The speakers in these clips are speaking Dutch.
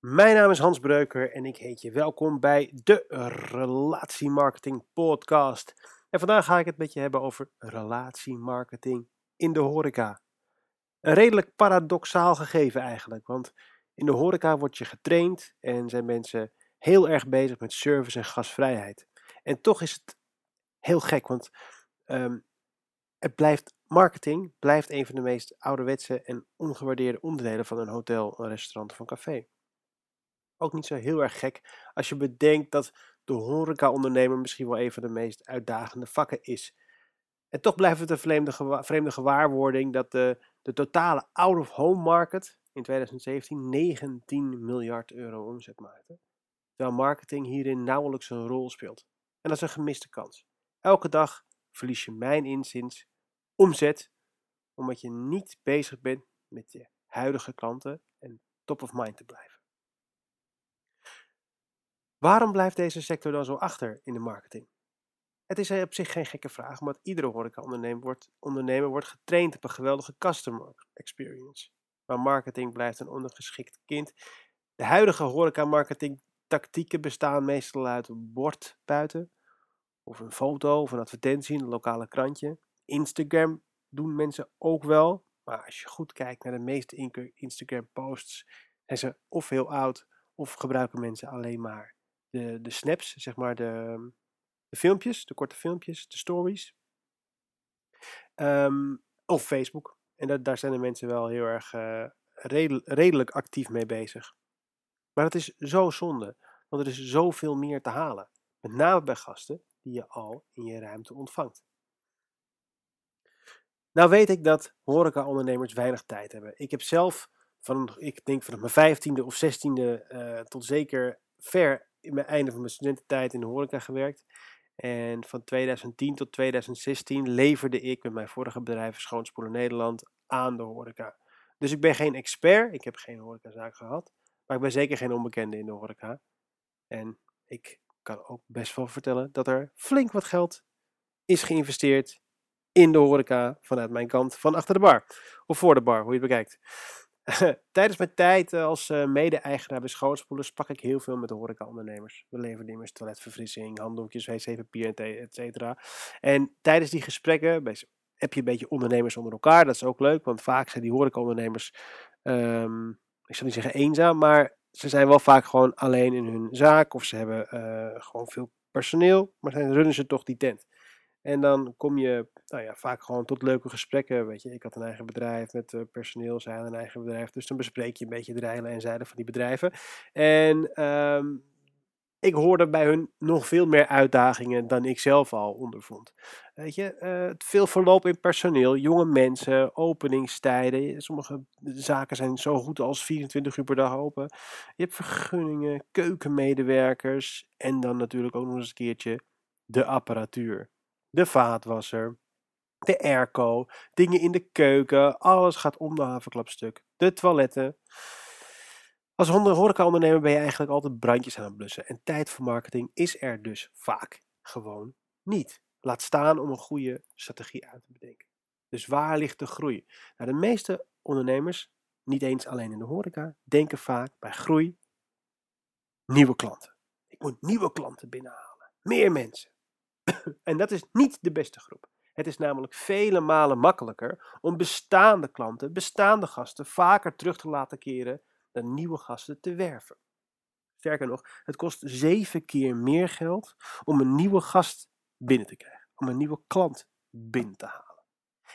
Mijn naam is Hans Breuker en ik heet je welkom bij de Relatiemarketing Podcast. En vandaag ga ik het met je hebben over relatiemarketing in de horeca. Een redelijk paradoxaal gegeven eigenlijk, want in de horeca word je getraind en zijn mensen heel erg bezig met service en gastvrijheid. En toch is het heel gek, want um, het blijft, marketing blijft een van de meest ouderwetse en ongewaardeerde onderdelen van een hotel, een restaurant of een café. Ook niet zo heel erg gek als je bedenkt dat de horeca-ondernemer misschien wel een van de meest uitdagende vakken is. En toch blijft het een vreemde, vreemde gewaarwording dat de, de totale out-of-home market in 2017 19 miljard euro omzet maakte. Terwijl marketing hierin nauwelijks een rol speelt. En dat is een gemiste kans. Elke dag verlies je mijn inziens omzet omdat je niet bezig bent met je huidige klanten en top of mind te blijven. Waarom blijft deze sector dan zo achter in de marketing? Het is op zich geen gekke vraag, omdat iedere horeca-ondernemer wordt, ondernemer wordt getraind op een geweldige customer experience. Maar marketing blijft een ondergeschikt kind. De huidige horeca-marketing tactieken bestaan meestal uit een bord buiten, of een foto of een advertentie in een lokale krantje. Instagram doen mensen ook wel, maar als je goed kijkt naar de meeste Instagram-posts, zijn ze of heel oud of gebruiken mensen alleen maar de, de snaps, zeg maar de, de filmpjes, de korte filmpjes, de stories. Um, of Facebook. En dat, daar zijn de mensen wel heel erg uh, redelijk actief mee bezig. Maar dat is zo zonde, want er is zoveel meer te halen. Met name bij gasten die je al in je ruimte ontvangt. Nou weet ik dat horeca-ondernemers weinig tijd hebben. Ik heb zelf, van, ik denk vanaf mijn vijftiende of zestiende uh, tot zeker ver in mijn einde van mijn studententijd in de horeca gewerkt. En van 2010 tot 2016 leverde ik met mijn vorige bedrijf Schoonspoelen Nederland aan de horeca. Dus ik ben geen expert, ik heb geen horecazaak gehad, maar ik ben zeker geen onbekende in de horeca. En ik kan ook best wel vertellen dat er flink wat geld is geïnvesteerd in de horeca vanuit mijn kant van achter de bar. Of voor de bar, hoe je het bekijkt. Tijdens mijn tijd eh, als uh, mede-eigenaar bij Schootspoelen sprak ik heel veel met de horecaondernemers. We leverden immers toiletverfrissing, handdoekjes, wc-papier, et cetera. En tijdens die gesprekken heb je een beetje ondernemers onder elkaar. Dat is ook leuk, want vaak zijn die horecaondernemers, um, ik zal niet zeggen eenzaam, maar ze zijn wel vaak gewoon alleen in hun zaak. Of ze hebben uh, gewoon veel personeel, maar dan runnen ze toch die tent. En dan kom je nou ja, vaak gewoon tot leuke gesprekken. Weet je, ik had een eigen bedrijf met uh, personeel, zij hadden een eigen bedrijf. Dus dan bespreek je een beetje de rijlen en zijden van die bedrijven. En um, ik hoorde bij hun nog veel meer uitdagingen dan ik zelf al ondervond. Weet je, uh, veel verloop in personeel, jonge mensen, openingstijden. Sommige zaken zijn zo goed als 24 uur per dag open. Je hebt vergunningen, keukenmedewerkers en dan natuurlijk ook nog eens een keertje de apparatuur de vaatwasser, de airco, dingen in de keuken, alles gaat om de haverklapstuk, de toiletten. Als horeca-ondernemer ben je eigenlijk altijd brandjes aan het blussen en tijd voor marketing is er dus vaak gewoon niet. Laat staan om een goede strategie uit te bedenken. Dus waar ligt de groei? Nou, de meeste ondernemers, niet eens alleen in de horeca, denken vaak bij groei nieuwe klanten. Ik moet nieuwe klanten binnenhalen. Meer mensen. En dat is niet de beste groep. Het is namelijk vele malen makkelijker om bestaande klanten, bestaande gasten vaker terug te laten keren dan nieuwe gasten te werven. Sterker nog, het kost zeven keer meer geld om een nieuwe gast binnen te krijgen, om een nieuwe klant binnen te halen.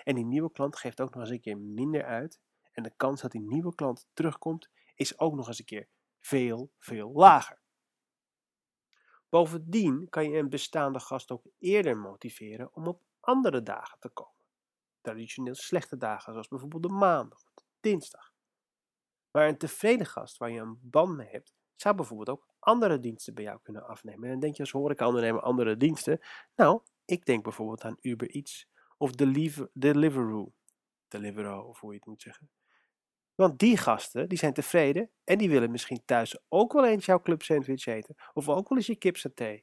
En die nieuwe klant geeft ook nog eens een keer minder uit. En de kans dat die nieuwe klant terugkomt is ook nog eens een keer veel, veel lager. Bovendien kan je een bestaande gast ook eerder motiveren om op andere dagen te komen. Traditioneel slechte dagen, zoals bijvoorbeeld de maandag of dinsdag. Maar een tevreden gast waar je een band mee hebt, zou bijvoorbeeld ook andere diensten bij jou kunnen afnemen. En dan denk je als horeca-ondernemer andere diensten. Nou, ik denk bijvoorbeeld aan Uber Eats of Deliveroo. Deliveroo, of hoe je het moet zeggen. Want die gasten, die zijn tevreden en die willen misschien thuis ook wel eens jouw club sandwich eten. Of ook wel eens je kipsaté.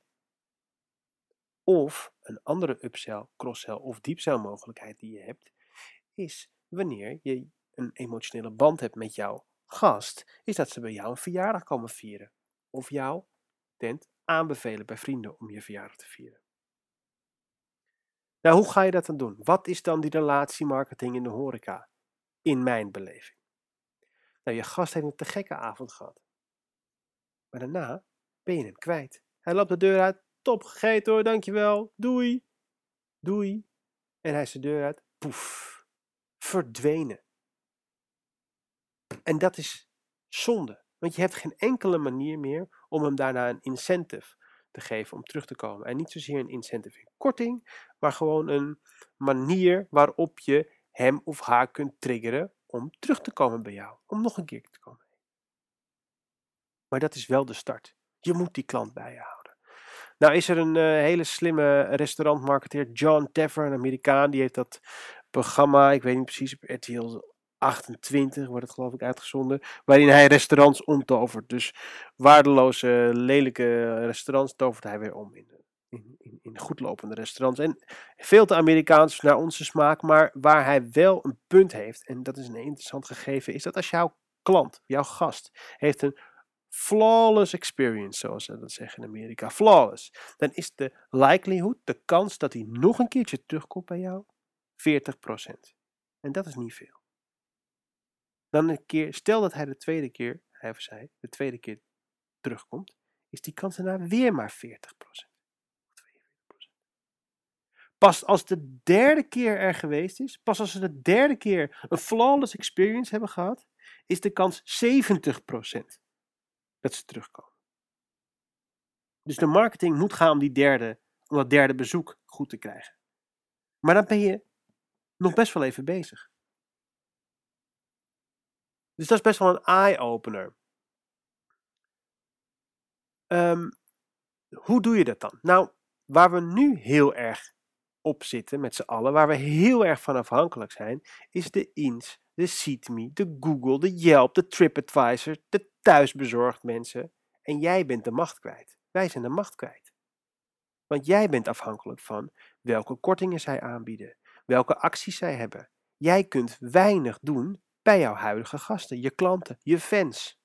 Of een andere upsell, crosssell of deepsell mogelijkheid die je hebt, is wanneer je een emotionele band hebt met jouw gast is dat ze bij jou een verjaardag komen vieren. Of jouw tent aanbevelen bij vrienden om je verjaardag te vieren. Nou, hoe ga je dat dan doen? Wat is dan die relatiemarketing in de horeca? In mijn beleving. Nou, je gast heeft een te gekke avond gehad. Maar daarna ben je hem kwijt. Hij loopt de deur uit. Top gegeten hoor, dankjewel. Doei. Doei. En hij is de deur uit. Poef. Verdwenen. En dat is zonde. Want je hebt geen enkele manier meer om hem daarna een incentive te geven om terug te komen. En niet zozeer een incentive in korting, maar gewoon een manier waarop je hem of haar kunt triggeren om terug te komen bij jou. Om nog een keer te komen. Maar dat is wel de start. Je moet die klant bij je houden. Nou is er een uh, hele slimme restaurantmarketeer, John Taffer, een Amerikaan, die heeft dat programma, ik weet niet precies, op RTL 28 wordt het geloof ik uitgezonden, waarin hij restaurants omtovert. Dus waardeloze, lelijke restaurants tovert hij weer om in, in, in, goedlopende restaurants. En veel te Amerikaans naar onze smaak, maar waar hij wel een punt heeft, en dat is een interessant gegeven, is dat als jouw klant, jouw gast, heeft een flawless experience, zoals ze dat zeggen in Amerika, flawless, dan is de likelihood, de kans dat hij nog een keertje terugkomt bij jou, 40%. En dat is niet veel. Dan een keer, stel dat hij de tweede keer, hij of zij, de tweede keer terugkomt, is die kans daarna weer maar 40%. Pas als de derde keer er geweest is, pas als ze de derde keer een flawless experience hebben gehad, is de kans 70% dat ze terugkomen. Dus de marketing moet gaan om die derde, om dat derde bezoek goed te krijgen. Maar dan ben je nog best wel even bezig. Dus dat is best wel een eye-opener. Um, hoe doe je dat dan? Nou, waar we nu heel erg op zitten met z'n allen, waar we heel erg van afhankelijk zijn, is de INS, de SeatMe, de Google, de Yelp, de TripAdvisor, de thuisbezorgd mensen. En jij bent de macht kwijt. Wij zijn de macht kwijt. Want jij bent afhankelijk van welke kortingen zij aanbieden, welke acties zij hebben. Jij kunt weinig doen bij jouw huidige gasten, je klanten, je fans.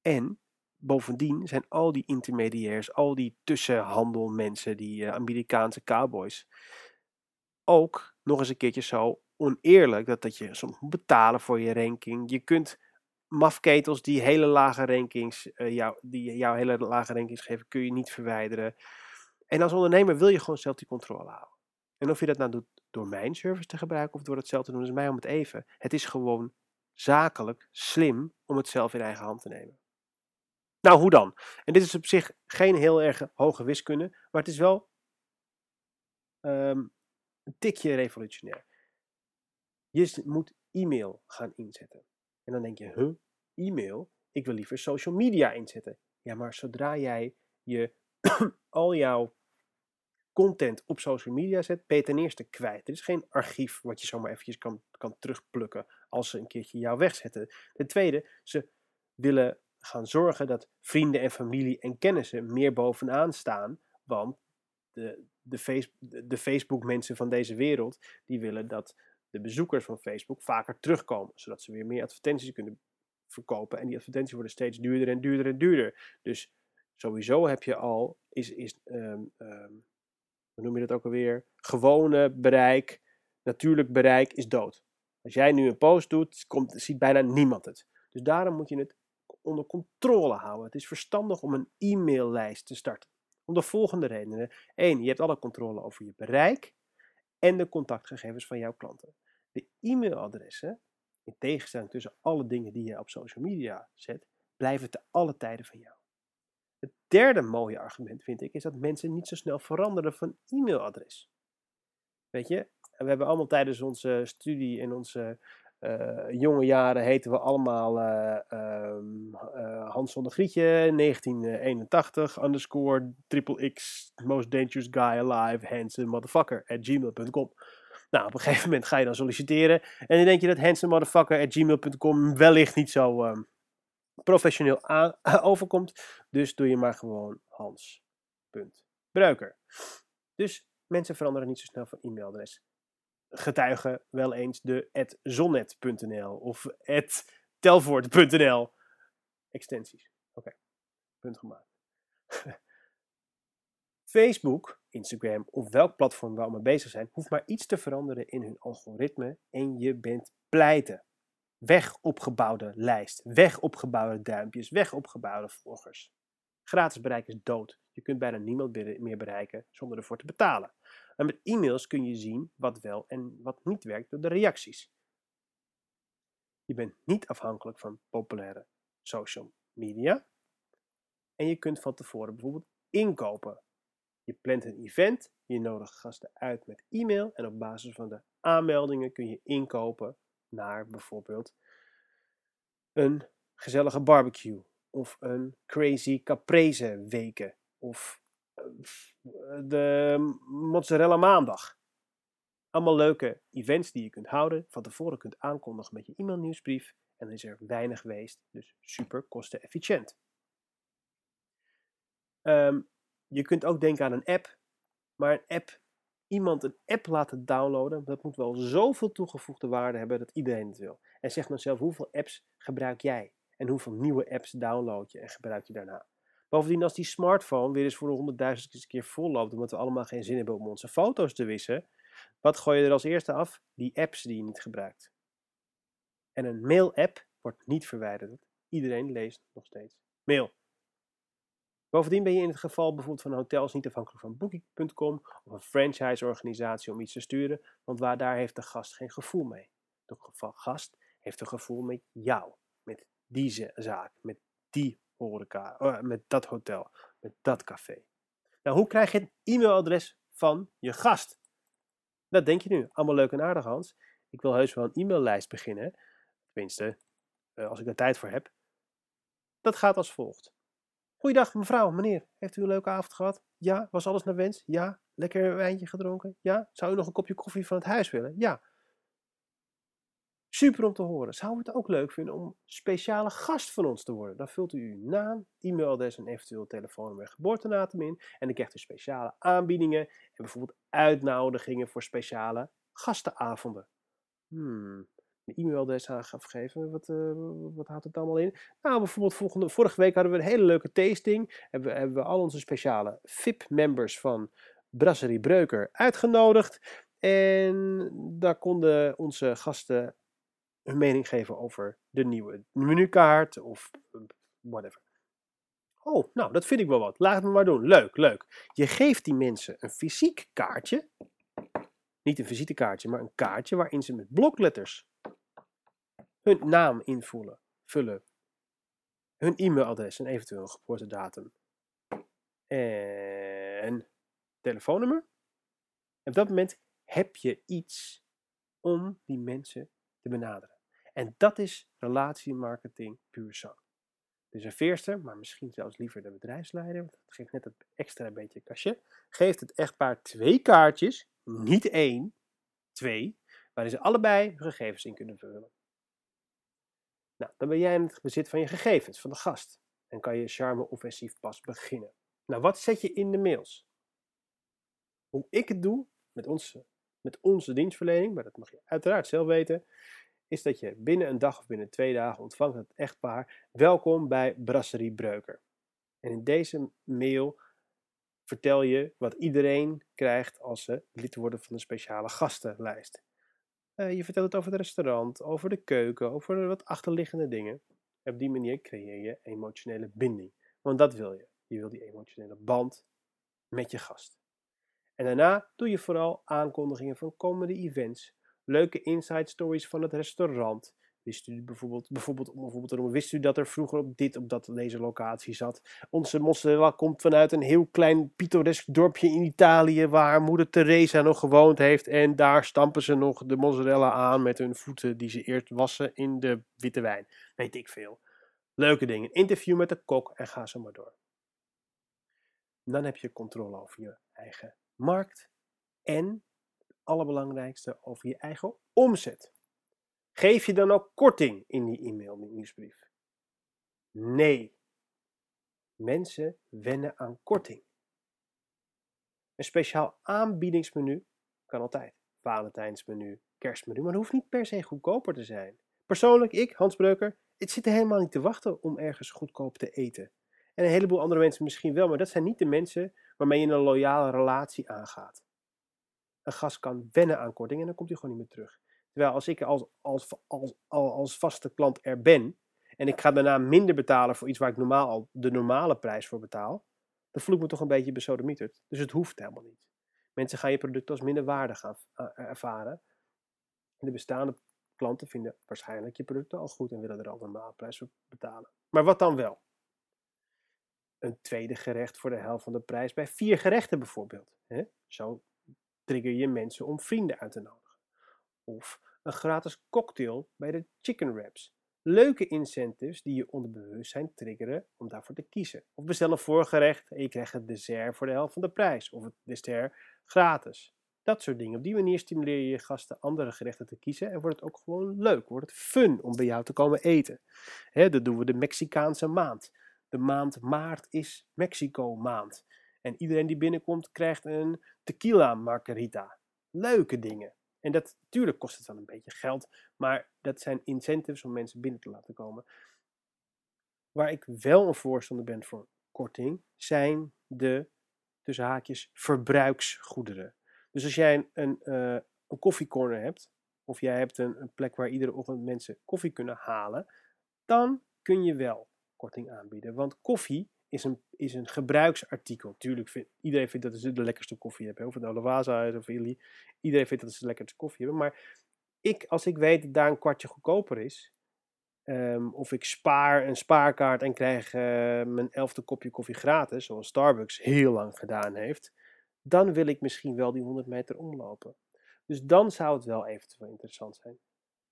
En bovendien zijn al die intermediairs, al die tussenhandelmensen, die uh, Amerikaanse cowboys, ook nog eens een keertje zo oneerlijk dat, dat je soms moet betalen voor je ranking. Je kunt mafketels die hele lage rankings, uh, jou, die jou hele lage rankings geven, kun je niet verwijderen. En als ondernemer wil je gewoon zelf die controle houden. En of je dat nou doet door mijn service te gebruiken of door het zelf te doen, is mij om het even. Het is gewoon zakelijk slim om het zelf in eigen hand te nemen. Nou, hoe dan? En dit is op zich geen heel erg hoge wiskunde, maar het is wel um, een tikje revolutionair. Je moet e-mail gaan inzetten. En dan denk je, huh, e-mail? Ik wil liever social media inzetten. Ja, maar zodra jij je, al jouw content op social media zet, ben je ten eerste kwijt. Er is geen archief wat je zomaar eventjes kan, kan terugplukken als ze een keertje jou wegzetten. Ten tweede, ze willen gaan zorgen dat vrienden en familie en kennissen meer bovenaan staan, want de, de, de Facebook mensen van deze wereld, die willen dat de bezoekers van Facebook vaker terugkomen, zodat ze weer meer advertenties kunnen verkopen. En die advertenties worden steeds duurder en duurder en duurder. Dus sowieso heb je al, is, is um, um, hoe noem je dat ook alweer? Gewone bereik, natuurlijk bereik is dood. Als jij nu een post doet, komt, ziet bijna niemand het. Dus daarom moet je het onder controle houden. Het is verstandig om een e-maillijst te starten. Om de volgende redenen. Eén, je hebt alle controle over je bereik en de contactgegevens van jouw klanten. De e-mailadressen, in tegenstelling tussen alle dingen die je op social media zet, blijven te alle tijden van jou. Het derde mooie argument vind ik is dat mensen niet zo snel veranderen van e-mailadres. Weet je, we hebben allemaal tijdens onze studie en onze jonge jaren heten we allemaal uh, um, uh, Hans van der Grietje, 1981, underscore triple X, most dangerous guy alive, handsome motherfucker, at gmail.com. Nou, op een gegeven moment ga je dan solliciteren en dan denk je dat handsome motherfucker at gmail.com wellicht niet zo um, professioneel overkomt. Dus doe je maar gewoon Hans.Bruiker. Dus mensen veranderen niet zo snel van e-mailadres. Getuigen wel eens de zonnet.nl of telvoort.nl. Extensies. Oké, punt gemaakt. Facebook, Instagram of welk platform we mee bezig zijn, hoeft maar iets te veranderen in hun algoritme en je bent pleiten. Weg opgebouwde lijst, weg opgebouwde duimpjes, weg opgebouwde volgers. Gratis bereik is dood. Je kunt bijna niemand meer bereiken zonder ervoor te betalen. En met e-mails kun je zien wat wel en wat niet werkt door de reacties. Je bent niet afhankelijk van populaire social media. En je kunt van tevoren bijvoorbeeld inkopen. Je plant een event, je nodigt gasten uit met e-mail en op basis van de aanmeldingen kun je inkopen naar bijvoorbeeld een gezellige barbecue of een crazy caprese weken of de mozzarella maandag. Allemaal leuke events die je kunt houden, van tevoren kunt aankondigen met je e-mailnieuwsbrief en dan is er weinig geweest, dus super kostenefficiënt. Um, je kunt ook denken aan een app, maar een app, iemand een app laten downloaden, dat moet wel zoveel toegevoegde waarde hebben dat iedereen het wil. En zeg maar zelf, hoeveel apps gebruik jij? En hoeveel nieuwe apps download je en gebruik je daarna? Bovendien, als die smartphone weer eens voor de honderdduizendste keer vol loopt, omdat we allemaal geen zin hebben om onze foto's te wissen, wat gooi je er als eerste af? Die apps die je niet gebruikt. En een mail-app wordt niet verwijderd. Iedereen leest nog steeds mail. Bovendien ben je in het geval bijvoorbeeld van hotels niet afhankelijk van Booking.com of een franchise-organisatie om iets te sturen, want waar daar heeft de gast geen gevoel mee. De gast heeft een gevoel met jou, met die zaak, met die oh, met dat hotel, met dat café. Nou, hoe krijg je het e-mailadres van je gast? Dat denk je nu. Allemaal leuk en aardig, Hans. Ik wil heus wel een e-maillijst beginnen. Tenminste, eh, als ik er tijd voor heb. Dat gaat als volgt. Goeiedag mevrouw, meneer. Heeft u een leuke avond gehad? Ja. Was alles naar wens? Ja. Lekker een wijntje gedronken? Ja. Zou u nog een kopje koffie van het huis willen? Ja. Super om te horen. Zou u het ook leuk vinden om speciale gast van ons te worden? Dan vult u uw naam, e-mailadres en eventueel telefoonnummer en geboortedatum in. En dan krijgt u speciale aanbiedingen en bijvoorbeeld uitnodigingen voor speciale gastenavonden. Hmm, een e-mailadres aan gaf geven. Wat, uh, wat houdt het allemaal in? Nou, bijvoorbeeld vorige week hadden we een hele leuke tasting. Hebben, hebben we al onze speciale VIP-members van Brasserie Breuker uitgenodigd. En daar konden onze gasten hun mening geven over de nieuwe menukaart of eh, whatever. Oh, nou, dat vind ik wel wat. Laat het me maar doen. Leuk, leuk. Je geeft die mensen een fysiek kaartje. Niet een visitekaartje, maar een kaartje waarin ze met blokletters hun naam invullen, vullen, hun e-mailadres en eventueel geboortedatum en telefoonnummer. Op dat moment heb je iets om die mensen te benaderen. En dat is relatiemarketing puur zang. De serveerster, maar misschien zelfs liever de bedrijfsleider, want dat geeft net het extra beetje cachet, geeft het echtpaar twee kaartjes, niet één, twee, waarin ze allebei hun gegevens in kunnen vullen. Nou, dan ben jij in het bezit van je gegevens, van de gast. En kan je charme-offensief pas beginnen. Nou, wat zet je in de mails? Hoe ik het doe met onze, met onze dienstverlening, maar dat mag je uiteraard zelf weten, is dat je binnen een dag of binnen twee dagen ontvangt het echtpaar welkom bij Brasserie Breuker. En in deze mail vertel je wat iedereen krijgt als ze lid worden van een speciale gastenlijst. Uh, je vertelt het over het restaurant, over de keuken, over wat achterliggende dingen. op die manier creëer je emotionele binding. Want dat wil je. Je wil die emotionele band met je gast. En daarna doe je vooral aankondigingen van komende events, leuke inside stories van het restaurant, Wist u bijvoorbeeld, bijvoorbeeld, bijvoorbeeld wist u dat er vroeger op dit, op dat, deze locatie zat? Onze mozzarella komt vanuit een heel klein pittoresk dorpje in Italië waar moeder Teresa nog gewoond heeft. En daar stampen ze nog de mozzarella aan met hun voeten die ze eerst wassen in de witte wijn. Weet ik veel. Leuke dingen. Interview met de kok en ga zo maar door. Dan heb je controle over je eigen markt en, het allerbelangrijkste, over je eigen omzet. Geef je dan ook korting in die e-mail, nieuwsbrief? Nee. Mensen wennen aan korting. Een speciaal aanbiedingsmenu kan altijd. Valentijnsmenu, kerstmenu, maar het hoeft niet per se goedkoper te zijn. Persoonlijk, ik, Hans Breuker, het zit er helemaal niet te wachten om ergens goedkoop te eten. En een heleboel andere mensen misschien wel, maar dat zijn niet de mensen waarmee je een loyale relatie aangaat. Een gast kan wennen aan korting en dan komt hij gewoon niet meer terug. Terwijl als ik als, als, als, als vaste klant er ben en ik ga daarna minder betalen voor iets waar ik normaal al de normale prijs voor betaal, dan voel ik me toch een beetje besodemieterd. Dus het hoeft helemaal niet. Mensen gaan je product als minder waardig eh, ervaren. De bestaande klanten vinden waarschijnlijk je producten al goed en willen er al een normale prijs voor betalen. Maar wat dan wel? Een tweede gerecht voor de helft van de prijs bij vier gerechten bijvoorbeeld. Zo trigger je mensen om vrienden uit te nodigen. Of een gratis cocktail bij de chicken wraps. Leuke incentives die je onderbewustzijn triggeren om daarvoor te kiezen. Of bestel een voorgerecht en je krijgt het dessert voor de helft van de prijs. Of het dessert gratis. Dat soort dingen. Op die manier stimuleer je je gasten andere gerechten te kiezen en wordt het ook gewoon leuk. Wordt het fun om bij jou te komen eten. Dat doen we de Mexicaanse maand. De maand maart is Mexico maand. En iedereen die binnenkomt krijgt een tequila margarita. Leuke dingen. En dat, natuurlijk kost het wel een beetje geld, maar dat zijn incentives om mensen binnen te laten komen. Waar ik wel een voorstander ben voor korting, zijn de, tussen haakjes, verbruiksgoederen. Dus als jij een, een, uh, een koffiecorner hebt, of jij hebt een, een plek waar iedere ochtend mensen koffie kunnen halen, dan kun je wel korting aanbieden. Want koffie is een, is een gebruiksartikel. Tuurlijk, iedereen vindt dat ze de lekkerste koffie hebben. Of het nou Lavazza is of Illy. Iedereen vindt dat ze de lekkerste koffie hebben. Maar ik, als ik weet dat daar een kwartje goedkoper is, ehm, of ik spaar een spaarkaart en krijg uh, mijn elfde kopje koffie gratis, zoals Starbucks heel lang gedaan heeft, dan wil ik misschien wel die 100 meter omlopen. Dus dan zou het wel eventueel interessant zijn.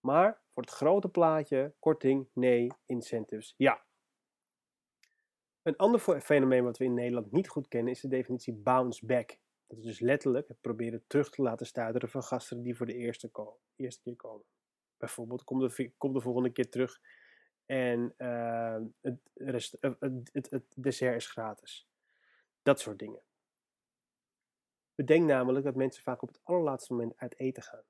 Maar voor het grote plaatje, korting, nee, incentives, ja. Een ander fenomeen wat we in Nederland niet goed kennen is de definitie bounce back. Dat is dus letterlijk het proberen terug te laten stuiteren van gasten die voor de eerste, eerste keer komen. Bijvoorbeeld, kom de, de volgende keer terug en uh, het, uh, het, het, het dessert is gratis. Dat soort dingen. Bedenk namelijk dat mensen vaak op het allerlaatste moment uit eten gaan.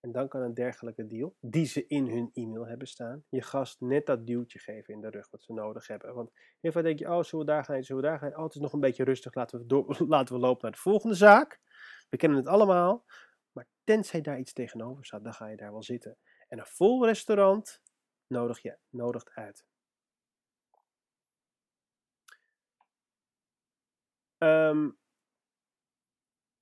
En dan kan een dergelijke deal, die ze in hun e-mail hebben staan, je gast net dat duwtje geven in de rug wat ze nodig hebben. Want heel vaak denk je, oh, zullen we daar gaan, zullen we daar gaan? Oh, het is nog een beetje rustig, laten we, laten we lopen naar de volgende zaak. We kennen het allemaal. Maar tenzij daar iets tegenover staat, dan ga je daar wel zitten. En een vol restaurant nodig je nodigt uit. Um,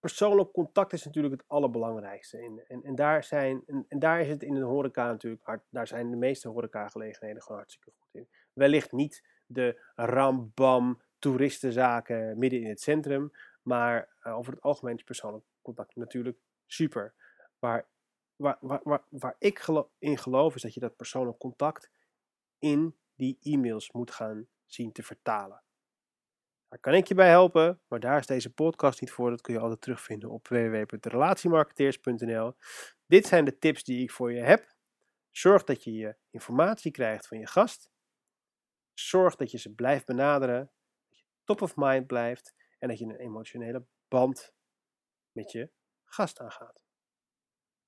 persoonlijk contact is natuurlijk het allerbelangrijkste. En, en, en, daar zijn, en, daar is het in de horeca natuurlijk hard. Daar zijn de meeste horecagelegenheden gewoon hartstikke goed in. Wellicht niet de rambam toeristenzaken midden in het centrum. Maar uh, over het algemeen is persoonlijk contact natuurlijk super. Waar, waar, waar, waar, ik in geloof is dat je dat persoonlijk contact in die e-mails moet gaan zien te vertalen. Daar kan ik je bij helpen, maar daar is deze podcast niet voor. Dat kun je altijd terugvinden op www.relatiemarketeers.nl. Dit zijn de tips die ik voor je heb. Zorg dat je je informatie krijgt van je gast. Zorg dat je ze blijft benaderen. Dat je top of mind blijft. En dat je een emotionele band met je gast aangaat.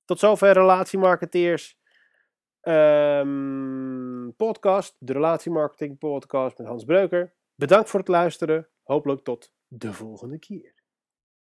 Tot zover Relatiemarketeers um, podcast. De Relatiemarketing podcast met Hans Breuker. Bedankt voor het luisteren. Hopelijk tot de volgende keer.